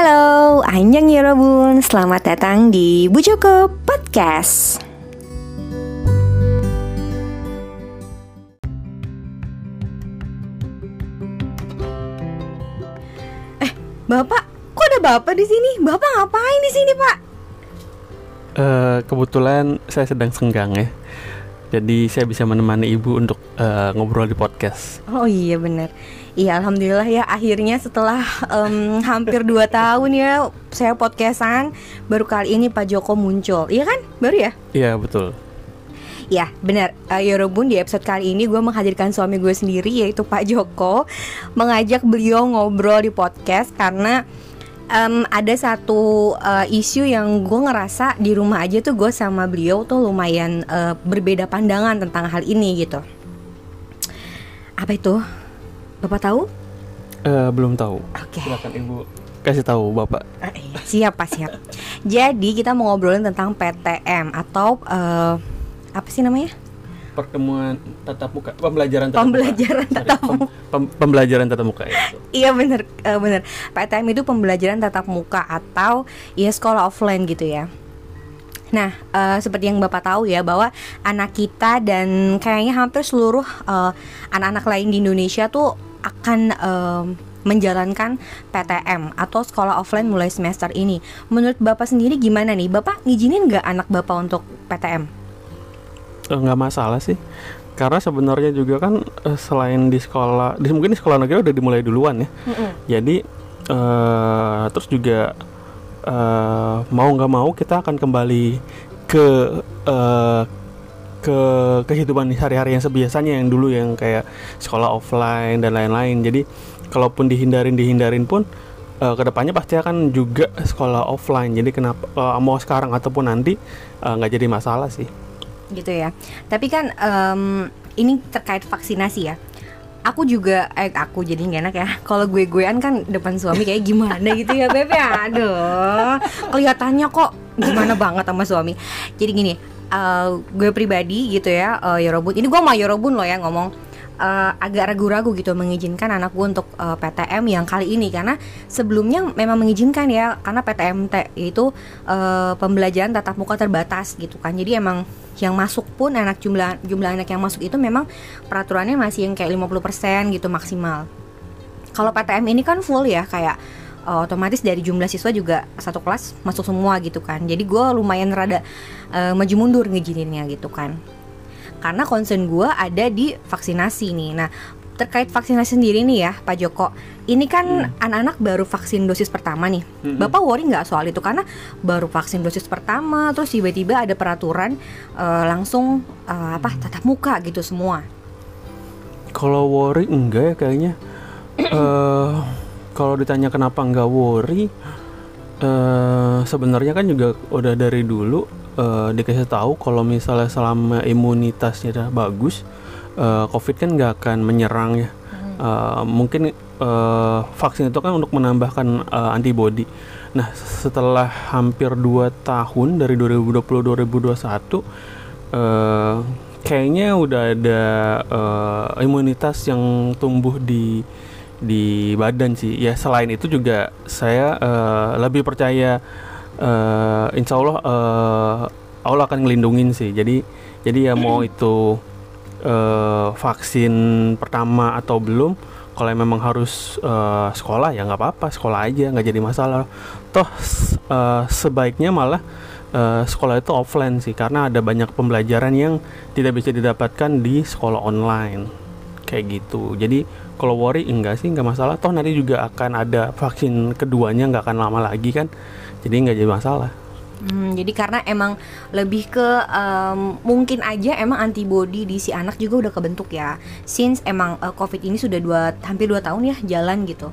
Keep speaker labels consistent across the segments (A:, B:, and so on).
A: Halo, Anjang Yorobun, selamat datang di Bu Joko Podcast. Eh, Bapak, kok ada Bapak di sini? Bapak ngapain di sini, Pak?
B: Eh, kebetulan saya sedang senggang ya. Jadi saya bisa menemani ibu untuk eh, ngobrol di podcast.
A: Oh iya bener Iya alhamdulillah ya akhirnya setelah em, hampir 2 tahun ya saya podcastan Baru kali ini Pak Joko muncul Iya kan? Baru ya?
B: Iya betul.
A: Ya benar uh, Yorobun di episode kali ini gue menghadirkan suami gue sendiri yaitu Pak Joko Mengajak beliau ngobrol di podcast karena em, ada satu uh, isu yang gue ngerasa di rumah aja tuh gue sama beliau tuh lumayan uh, berbeda pandangan tentang hal ini gitu Apa itu? Bapak tahu?
B: Eh, belum tahu.
A: Oke
B: Silakan ibu kasih tahu bapak.
A: Ah, iya. Siap Pak siap Jadi kita mau ngobrolin tentang PTM Atau eh, apa sih namanya?
B: Pertemuan tatap muka, pembelajaran tatap
A: Pembelajaran
B: muka. Sorry,
A: tatap
B: pem- pem- pembelajaran tatap muka ya.
A: Iya bener, eh, bener PTM itu pembelajaran tatap muka atau ya sekolah offline gitu ya Nah, eh, seperti yang Bapak tahu ya bahwa anak kita dan kayaknya hampir seluruh anak-anak lain di Indonesia tuh akan eh, menjalankan PTM atau sekolah offline mulai semester ini. Menurut Bapak sendiri gimana nih? Bapak ngizinin nggak anak Bapak untuk PTM?
B: Eh, nggak masalah sih. Karena sebenarnya juga kan eh, selain di sekolah, di, mungkin di sekolah negeri udah dimulai duluan ya. Jadi eh terus juga eh mau nggak mau kita akan kembali ke eh ke kehidupan sehari-hari yang sebiasanya yang dulu yang kayak sekolah offline dan lain-lain. Jadi kalaupun dihindarin dihindarin pun eh, ke depannya pasti akan juga sekolah offline. Jadi kenapa eh, mau sekarang ataupun nanti eh, nggak jadi masalah sih.
A: gitu ya. Tapi kan em, ini terkait vaksinasi ya. Aku juga eh aku jadi nggak enak ya. Kalau gue goean kan depan suami kayak gimana gitu ya beb ya. Aduh, kelihatannya kok gimana banget sama suami. Jadi gini, eh, gue pribadi gitu ya, eh, Yorobun. Ini gue mau Yorobun loh ya ngomong. eh, agak ragu-ragu gitu mengizinkan anak gue untuk eh, PTM yang kali ini karena sebelumnya memang mengizinkan ya karena PTMT itu eh, pembelajaran tatap muka terbatas gitu kan jadi emang yang masuk pun anak jumlah jumlah anak yang masuk itu memang peraturannya masih yang kayak 50% gitu maksimal kalau PTM ini kan full ya kayak eh, otomatis dari jumlah siswa juga satu kelas masuk semua gitu kan. Jadi gue lumayan rada eh, maju mundur ngejininnya gitu kan. Karena concern gue ada di vaksinasi nih. Nah terkait vaksinasi sendiri nih ya Pak Joko. Ini kan anak-anak baru vaksin dosis pertama nih.
B: Mm-mm.
A: Bapak worry nggak soal itu? Karena baru vaksin dosis pertama terus tiba-tiba ada peraturan eh, langsung eh, apa tatap muka gitu semua.
B: Kalau worry enggak ya kayaknya. eh kalau ditanya kenapa enggak worry, eh sebenarnya kan juga udah dari dulu eh dikasih tahu kalau misalnya selama imunitasnya udah bagus, eh COVID kan nggak akan menyerang ya. Eh, mungkin eh, vaksin itu kan untuk menambahkan eh, antibody. Nah, setelah hampir 2 tahun dari 2020-2021 eh kayaknya udah ada eh, imunitas yang tumbuh di di badan sih. Ya selain itu juga saya eh, lebih percaya eh, insya Allah eh, Allah akan ngelindungin sih. Jadi jadi ya mau itu eh, vaksin pertama atau belum, kalau memang harus eh, sekolah ya nggak apa-apa sekolah aja nggak jadi masalah. Toh eh, sebaiknya malah eh, sekolah itu offline sih karena ada banyak pembelajaran yang tidak bisa didapatkan di sekolah online kayak gitu. Jadi kalau worry enggak sih nggak masalah. Toh nanti juga akan ada vaksin keduanya nggak akan lama lagi kan. Jadi nggak jadi masalah.
A: Hmm, jadi karena emang lebih ke em, mungkin aja emang antibody di si anak juga udah kebentuk ya. Since emang eh, COVID ini sudah dua hampir 2 tahun ya jalan gitu.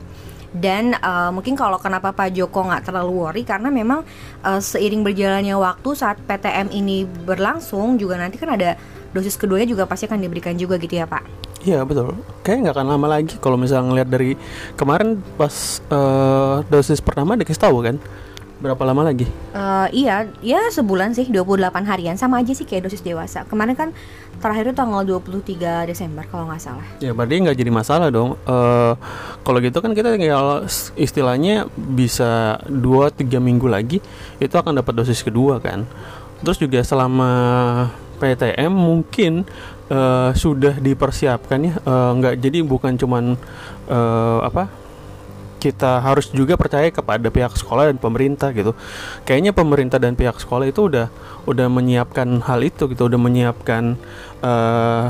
A: Dan eh, mungkin kalau kenapa Pak Joko nggak terlalu worry karena memang eh, seiring berjalannya waktu saat PTM ini berlangsung juga nanti kan ada dosis keduanya juga pasti akan diberikan juga gitu ya Pak.
B: Iya betul. Kayaknya nggak akan lama lagi kalau misalnya ngeliat dari kemarin pas eh, dosis pertama dikasih tahu kan Berapa lama lagi?
A: Eh, iya, ya sebulan sih 28 harian sama aja sih kayak dosis dewasa. Kemarin kan terakhir itu tanggal 23 Desember kalau nggak salah.
B: Ya berarti nggak jadi masalah dong. Eh kalau gitu kan kita tinggal istilahnya bisa 2-3 minggu lagi itu akan dapat dosis kedua kan. Terus juga selama PTM mungkin eh, sudah dipersiapkan ya. Eh, nggak jadi bukan cuman eh, apa kita harus juga percaya kepada pihak sekolah dan pemerintah gitu. Kayaknya pemerintah dan pihak sekolah itu udah udah menyiapkan hal itu gitu, udah menyiapkan eh,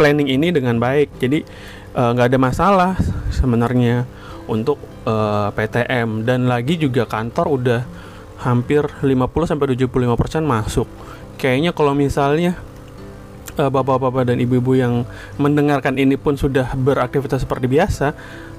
B: planning ini dengan baik. Jadi nggak ada masalah sebenarnya untuk eh, PTM dan lagi juga kantor udah hampir 50 sampai 75% masuk. Kayaknya kalau misalnya eh, bapak-bapak dan ibu-ibu yang mendengarkan ini pun sudah beraktivitas seperti biasa,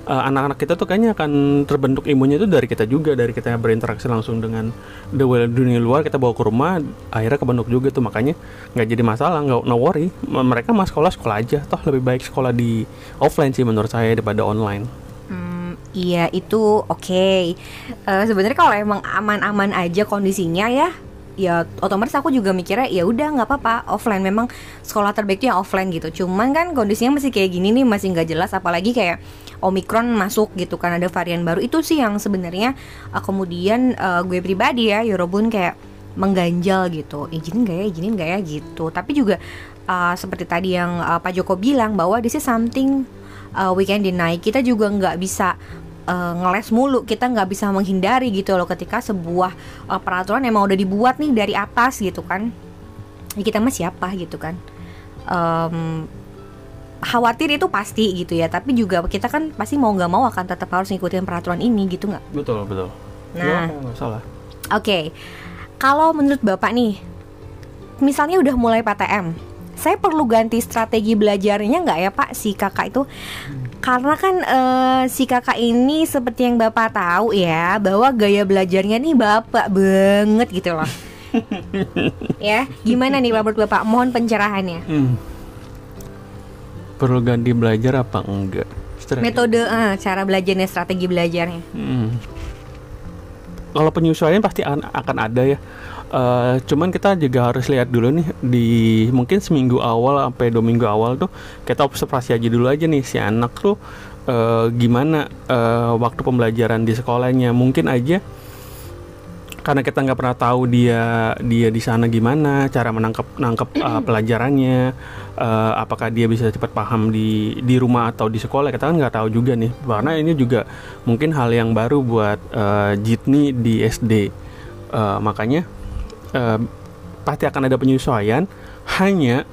B: eh, anak-anak kita tuh kayaknya akan terbentuk imunnya itu dari kita juga, dari kita yang berinteraksi langsung dengan the world dunia luar, kita bawa ke rumah, akhirnya kebentuk juga tuh makanya nggak jadi masalah, nggak no worry, mereka mah sekolah sekolah aja, toh lebih baik sekolah di offline sih menurut saya daripada online.
A: Hmm, iya itu oke. Eh, Sebenarnya kalau emang aman-aman aja kondisinya ya, ya otomatis aku juga mikirnya ya udah nggak apa-apa offline. Memang sekolah terbaik itu yang offline gitu. Cuman kan kondisinya masih kayak gini nih masih nggak jelas. Apalagi kayak omikron masuk gitu kan ada varian baru itu sih yang sebenarnya eh, kemudian eh, gue pribadi ya Yorobun kayak mengganjal gitu izinin gak ya izinin gak ya gitu tapi juga eh, seperti tadi yang eh, Pak Joko bilang bahwa this is something uh, we can deny kita juga nggak bisa uh, ngeles mulu kita nggak bisa menghindari gitu loh ketika sebuah uh, peraturan emang udah dibuat nih dari atas gitu kan ya kita mah siapa gitu kan Em, khawatir itu pasti gitu ya tapi juga kita kan pasti mau nggak mau akan tetap harus ngikutin peraturan ini gitu nggak
B: Betul betul.
A: Nah.
B: Ya, nggak salah.
A: Oke, kalau menurut Bapak nih, misalnya udah mulai PTM, saya perlu ganti strategi belajarnya nggak ya Pak si kakak itu? Karena kan eh, si kakak ini seperti yang Bapak tahu ya, bahwa gaya belajarnya nih Bapak banget gitu loh. ya, gimana nih Pak menurut Bapak? Mohon pencerahannya.
B: Hmm. Perlu ganti belajar apa enggak? Strategi.
A: Metode, eh, cara belajarnya, strategi belajarnya.
B: Hmm. Kalau penyesuaian pasti an- akan ada ya. Eh, cuman kita juga harus lihat dulu nih di mungkin seminggu awal sampai dua minggu awal tuh kita observasi aja dulu aja nih si anak tuh eh, gimana eh, waktu pembelajaran di sekolahnya. Mungkin aja karena kita nggak pernah tahu dia dia di sana gimana cara menangkap nangkep uh, pelajarannya uh, apakah dia bisa cepat paham di di rumah atau di sekolah kita kan nggak tahu juga nih. Karena ini juga mungkin hal yang baru buat uh, Jitni di SD Uh, makanya uh, pasti akan ada penyesuaian. Hanya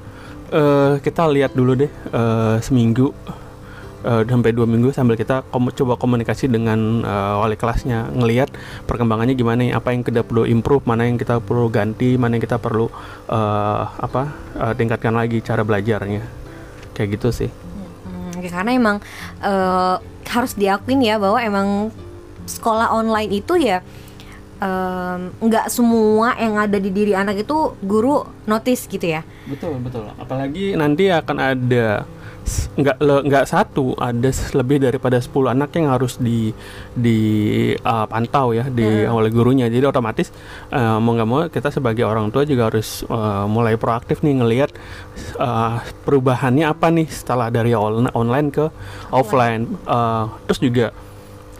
B: uh, kita lihat dulu deh uh, seminggu uh, sampai dua minggu sambil kita kom- coba komunikasi dengan uh, wali kelasnya ngelihat perkembangannya gimana nih, apa yang kita perlu improve mana yang kita perlu ganti mana yang kita perlu uh, apa uh, tingkatkan lagi cara belajarnya. Kayak gitu sih.
A: Hmm, karena emang eh, harus diakuin ya bahwa emang sekolah online itu ya nggak semua yang ada di diri anak itu guru notice gitu ya.
B: betul betul. Apalagi nanti akan ada nggak nggak satu ada lebih daripada 10 anak yang harus di di uh, pantau ya di oleh gurunya. Jadi otomatis uh, mau nggak mau kita sebagai orang tua juga harus uh, mulai proaktif nih ngelihat uh, perubahannya apa nih setelah dari on- online ke offline. Uh, terus juga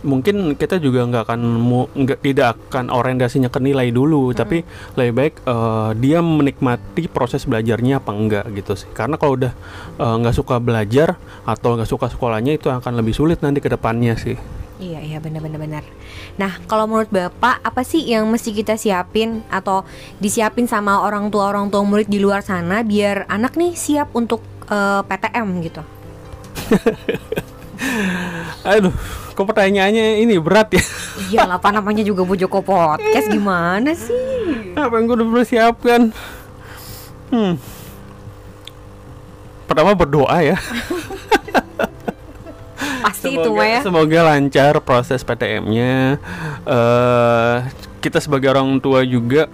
B: mungkin kita juga nggak akan nggak tidak akan orientasinya ke nilai dulu tapi lebih baik eh, dia menikmati proses belajarnya apa enggak gitu sih karena kalau udah eh, nggak suka belajar atau nggak suka sekolahnya itu akan lebih sulit nanti ke depannya sih
A: Iya iya benar-benar benar. Nah kalau menurut bapak apa sih yang mesti kita siapin atau disiapin sama orang tua orang tua murid di luar sana biar anak nih siap untuk eh, PTM gitu.
B: aduh kok pertanyaannya ini berat ya
A: Iya apa namanya juga Bojoko Podcast gimana sih?
B: apa yang gue udah persiapkan hmm pertama berdoa ya
A: Pasti itu mah ya.
B: semoga lancar proses PTM-nya. Eh kita sebagai orang tua juga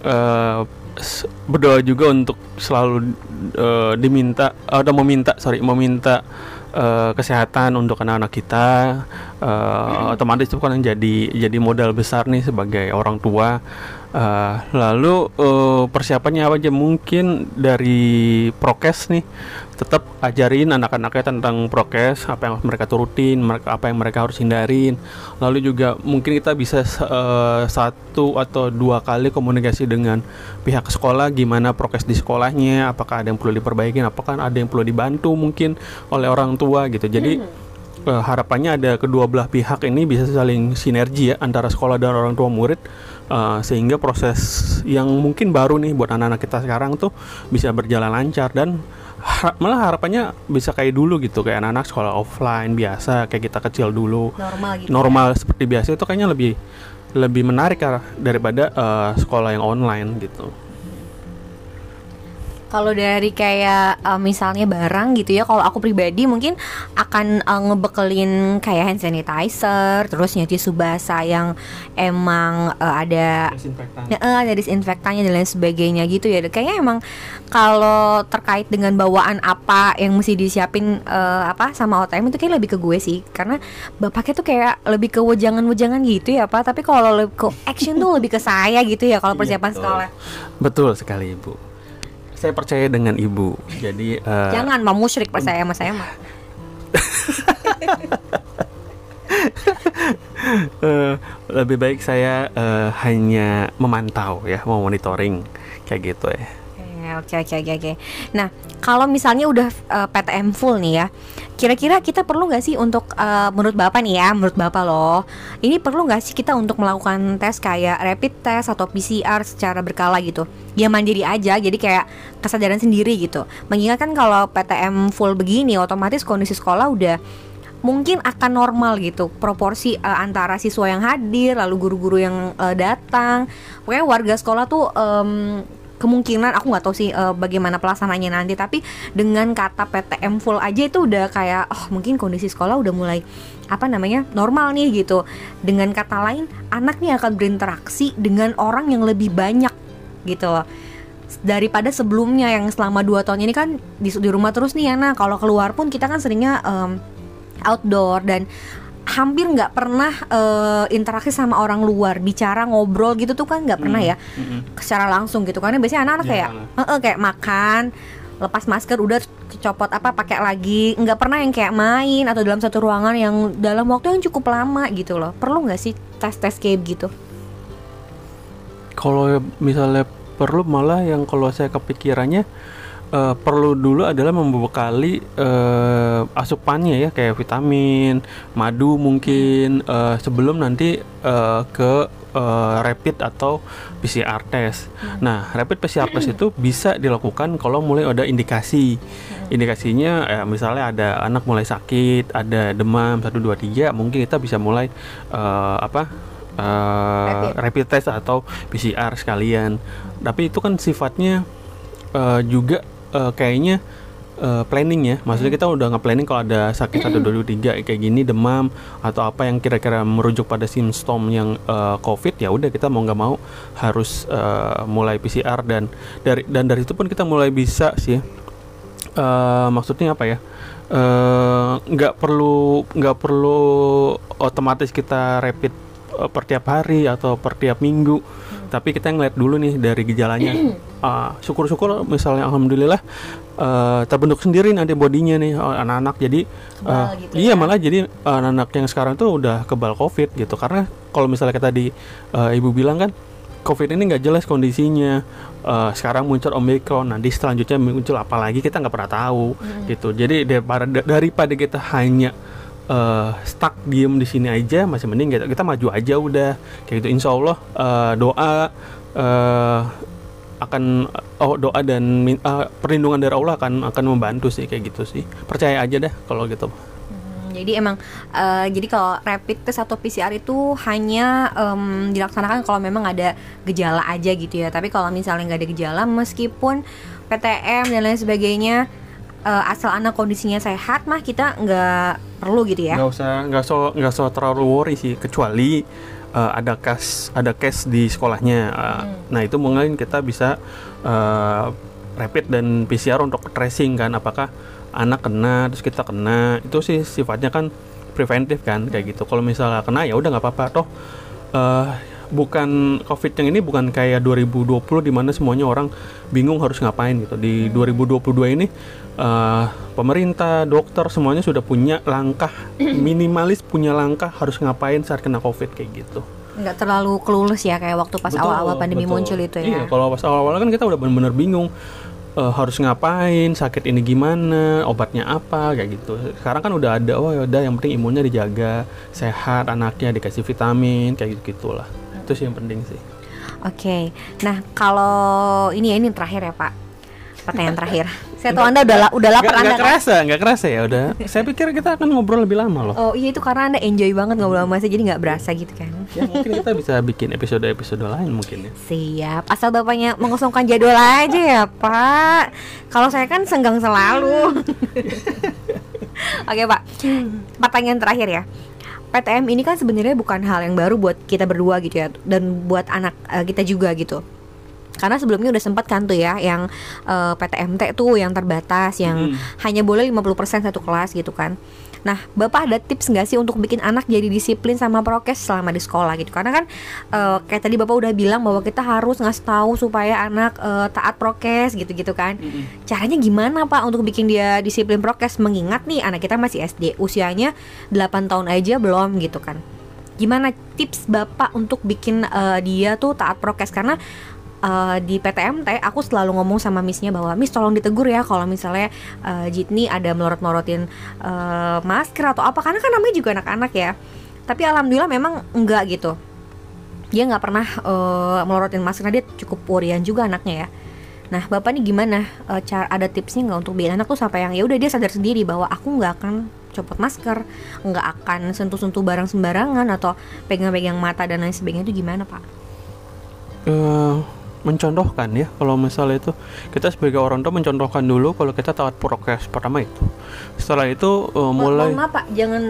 B: eh s- berdoa juga untuk selalu eh, diminta atau meminta sorry meminta eh, kesehatan untuk anak-anak kita eh, otomatis itu kan jadi jadi modal besar nih sebagai orang tua Eh, lalu eh, persiapannya apa aja? Mungkin dari prokes nih tetap ajarin anak-anaknya tentang prokes apa yang mereka turutin mereka apa yang mereka harus hindarin. Lalu juga mungkin kita bisa eh, satu atau dua kali komunikasi dengan pihak sekolah gimana prokes di sekolahnya apakah ada yang perlu diperbaiki apakah ada yang perlu dibantu mungkin oleh orang tua gitu. Jadi eh, harapannya ada kedua belah pihak ini bisa saling sinergi ya antara sekolah dan orang tua murid eh, sehingga proses yang mungkin baru nih buat anak-anak kita sekarang tuh bisa berjalan lancar dan har- malah harapannya bisa kayak dulu gitu kayak anak-anak sekolah offline biasa kayak kita kecil dulu
A: normal gitu
B: normal seperti biasa itu kayaknya lebih lebih menarik ya daripada eh, sekolah yang online gitu.
A: Kalau dari kayak uh, misalnya barang gitu ya, kalau aku pribadi mungkin akan uh, ngebekelin kayak hand sanitizer, terus nyuci tisu basah yang emang uh, ada Ya, eh, ada disinfektannya dan lain sebagainya gitu ya. Kayaknya emang kalau terkait dengan bawaan apa yang mesti disiapin eh, apa sama OTM itu kayak lebih ke gue sih. Karena bapaknya tuh kayak lebih ke wejangan-wejangan gitu ya, Pak. Tapi kalau lebih ke action tuh lebih ke saya gitu ya kalau persiapan
B: betul.
A: sekolah.
B: Betul sekali ibu. Saya percaya dengan ibu. Jadi eh,
A: Jangan mau musyrik percaya sama saya mah.
B: eh, lebih baik saya eh, hanya memantau ya, mau monitoring kayak gitu ya.
A: Oke oke oke oke. Nah kalau misalnya udah eh, PTM full nih ya, kira-kira kita perlu nggak sih untuk eh, menurut bapak nih ya, menurut bapak loh, ini perlu nggak sih kita untuk melakukan tes kayak rapid test atau PCR secara berkala gitu? Ya mandiri aja, jadi kayak kesadaran sendiri gitu. Mengingat kan kalau PTM full begini, otomatis kondisi sekolah udah mungkin akan normal gitu proporsi eh, antara siswa yang hadir lalu guru-guru yang eh, datang pokoknya warga sekolah tuh em, kemungkinan aku nggak tahu sih eh, bagaimana pelaksanaannya nanti tapi dengan kata PTM full aja itu udah kayak oh mungkin kondisi sekolah udah mulai apa namanya normal nih gitu. Dengan kata lain anak nih akan berinteraksi dengan orang yang lebih banyak gitu. Loh daripada sebelumnya yang selama dua tahun ini kan di, di rumah terus nih ya nah kalau keluar pun kita kan seringnya em, outdoor dan hampir nggak pernah eh, interaksi sama orang luar. Bicara ngobrol gitu tuh kan nggak pernah ya. Secara langsung gitu karena biasanya anak-anak kayak. "Eh, eh, kayak makan lepas masker udah copot apa pakai lagi. Nggak pernah yang kayak main atau dalam satu ruangan yang dalam waktu yang cukup lama gitu loh. Perlu nggak sih tes tes kayak gitu?
B: Kalau misalnya perlu malah yang kalau saya kepikirannya eh, perlu dulu adalah membekali eh, asupannya ya kayak vitamin, madu mungkin eh, sebelum nanti eh, ke eh, rapid atau PCR test. Nah, rapid PCR test itu bisa dilakukan kalau mulai ada indikasi. Indikasinya eh, misalnya ada anak mulai sakit, ada demam 1 2 3, mungkin kita bisa mulai eh, apa? eh,
A: Rapid.
B: rapid test atau PCR sekalian. Tapi itu kan sifatnya eh, juga eh, kayaknya eh, planning ya. Maksudnya kita udah nge-planning kalau ada sakit 1 2 3 kayak gini demam atau apa yang kira-kira merujuk pada simptom yang eh, COVID ya udah kita mau nggak mau harus eh, mulai PCR dan dari dan dari itu pun kita mulai bisa sih eh, maksudnya apa ya nggak perlu nggak perlu otomatis kita rapid eh, per tiap hari atau per tiap minggu tapi kita ngeliat dulu nih dari gejalanya Ah, syukur-syukur misalnya alhamdulillah eh, terbentuk sendiri nanti bodinya nih oh, anak-anak jadi
A: Kebal
B: eh,
A: gitu
B: iya
A: ya.
B: malah jadi eh, anak-anak yang sekarang tuh udah kebal covid gitu karena kalau misalnya kita tadi eh, ibu bilang kan COVID ini nggak jelas kondisinya. Eh, sekarang muncul Omicron, nanti selanjutnya muncul apa lagi kita nggak pernah tahu gitu. Jadi daripada daripada kita hanya eh, stuck diem di sini aja, masih mending kita, kita maju aja udah kayak gitu. Insya Allah eh, doa eh, akan oh doa dan eh, perlindungan dari Allah akan akan membantu sih kayak gitu sih. Percaya aja dah kalau gitu.
A: Hmm, Jadi emang eh, jadi kalau rapid test atau PCR itu hanya em, dilaksanakan kalau memang ada gejala aja gitu ya. Tapi kalau misalnya nggak ada gejala, meskipun PTM dan lain sebagainya, eh, asal anak kondisinya sehat mah kita nggak perlu gitu ya.
B: nggak usah nggak so nggak so terlalu worry sih kecuali uh, ada case ada case di sekolahnya. Uh, nah itu mungkin kita bisa uh, rapid dan PCR untuk tracing kan apakah anak kena terus kita kena. Itu sih sifatnya kan preventif kan kayak gitu. Kalau misalnya kena ya udah nggak apa-apa. Toh eh, bukan covid yang ini bukan kayak 2020 di mana semuanya orang bingung harus ngapain gitu di 2022 ini eh, pemerintah dokter semuanya sudah punya langkah minimalis punya langkah harus ngapain saat kena covid kayak gitu
A: nggak terlalu kelulus ya kayak waktu pas awal-awal pandemi
B: betul.
A: muncul itu ya
B: Iya, kalau pas awal-awal kan kita udah bener-bener bingung eh, harus ngapain, sakit ini gimana, obatnya apa, kayak gitu. Sekarang kan udah ada, oh ya udah yang penting imunnya dijaga, sehat anaknya dikasih vitamin, kayak gitu gitulah. Itu sih yang penting sih.
A: Oke, nah kalau ini ya ini terakhir ya Pak, pertanyaan terakhir. Saya tahu anda udah udah lapar anda
B: nggak
A: kan?
B: kerasa, nggak kerasa ya udah. Saya pikir kita akan ngobrol lebih lama loh.
A: Oh iya itu karena anda enjoy banget ngobrol sama saya jadi nggak berasa gitu kan?
B: Ya mungkin kita bisa bikin episode-episode lain mungkin ya.
A: Siap, asal bapaknya mengosongkan jadwal aja ya Pak. Kalau saya kan senggang selalu. Oke Pak, pertanyaan terakhir ya. PTM ini kan sebenarnya bukan hal yang baru buat kita berdua gitu ya, dan buat anak eh, kita juga gitu. Karena sebelumnya udah sempat kan tuh ya yang eh, PTMT tuh yang terbatas yang
B: Mm.
A: hanya boleh 50% satu kelas gitu kan. Nah, Bapak ada tips nggak sih untuk bikin anak jadi disiplin sama prokes selama di sekolah gitu? Karena kan eh, kayak tadi Bapak udah bilang bahwa kita harus ngasih tahu supaya anak eh, taat prokes gitu-gitu kan. Caranya gimana Pak untuk bikin dia disiplin prokes mengingat nih anak kita masih SD, usianya 8 tahun aja belum gitu kan. Gimana tips Bapak untuk bikin eh, dia tuh taat prokes karena eh, di PTMT aku selalu ngomong sama missnya bahwa miss tolong ditegur ya kalau misalnya eh, Jitni ada melorot-melorotin eh, masker atau apa. Karena kan namanya juga anak-anak ya. Tapi alhamdulillah memang enggak gitu. Dia nggak pernah eh, melorotin masker. Dia cukup purian juga anaknya ya. Nah bapak nih gimana? Eh, cara ada tipsnya nggak untuk bikin anak tuh sampai yang ya udah dia sadar sendiri bahwa aku nggak akan copot masker nggak akan sentuh-sentuh barang sembarangan atau pegang-pegang mata dan lain sebagainya. Itu gimana pak?
B: Eh mencontohkan ya kalau misalnya itu kita sebagai orang tua mencontohkan dulu kalau kita taat prokes pertama itu setelah itu eh, mulai
A: maaf pak, jangan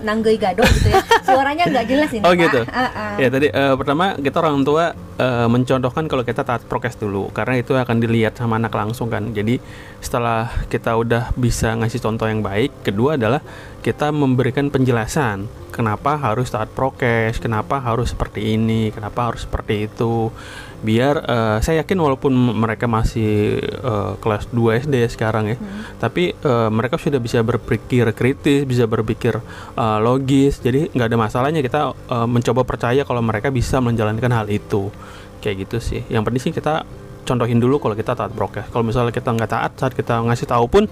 A: nanggoi gado gitu ya. Suaranya nggak jelas ini
B: Oh,
A: pak.
B: gitu.
A: Ah, ah.
B: ya tadi eh, pertama kita orang tua eh, mencontohkan kalau kita taat prokes dulu karena itu akan dilihat sama anak langsung kan. Jadi setelah kita udah bisa ngasih contoh yang baik kedua adalah kita memberikan penjelasan kenapa harus taat prokes kenapa harus seperti ini kenapa harus seperti itu. Biar eh, saya yakin walaupun mereka masih eh, kelas 2 SD sekarang ya tapi eh, mereka sudah bisa berpikir kritis bisa berpikir eh, logis. Jadi nggak ada masalahnya kita eh, mencoba percaya kalau mereka bisa menjalankan hal itu kayak gitu sih. Yang penting sih kita contohin dulu kalau kita taat prokes kalau misalnya kita nggak taat saat kita ngasih tahu pun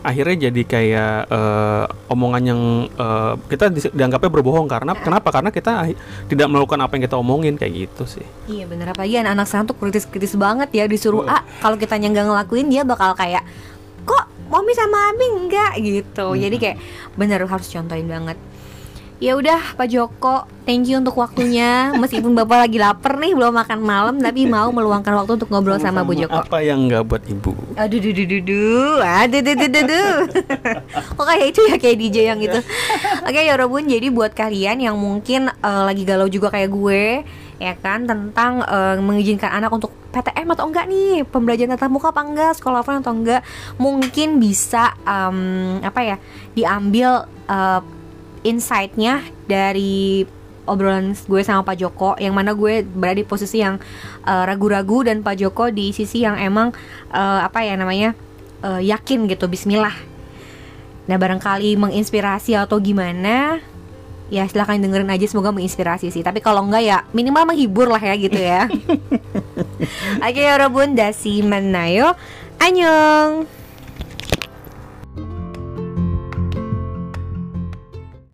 B: akhirnya jadi kayak eh, omongan yang eh, kita dianggapnya berbohong. Karena kenapa? Karena kita tidak melakukan apa yang kita omongin kayak gitu sih.
A: Iya bener. Apalagi anak sekarang tuh kritis-kritis banget ya disuruh A kalau kita nggak ngelakuin dia bakal kayak kok Mami sama Abi enggak gitu. Jadi kayak bener harus contohin banget. Ya udah Pak Joko, thank you untuk waktunya. Meskipun Bapak lagi lapar nih belum makan malam tapi mau meluangkan waktu untuk ngobrol sama Bu Joko.
B: apa yang nggak buat ibu
A: Aduh, duh, duh, duh, duh, aduh, duh, duh, duh, duh. Kok kayak itu ya kayak DJ yang itu. Oke, ya Robun. Jadi buat kalian yang mungkin eh, lagi galau juga kayak gue, ya kan, tentang eh, mengizinkan anak untuk PTM atau enggak nih, pembelajaran tatap muka apa enggak, sekolah offline atau enggak, mungkin bisa em, apa ya, diambil eh, insight-nya dari obrolan gue sama Pak Joko yang mana gue berada di posisi yang eh, ragu-ragu dan Pak Joko di sisi yang emang eh, apa ya namanya eh, yakin gitu Bismillah. Nah barangkali menginspirasi atau gimana ya silahkan dengerin aja semoga menginspirasi sih. Tapi kalau enggak ya minimal menghibur lah ya gitu ya. Oke ya Robun dasi menayo. Annyeong.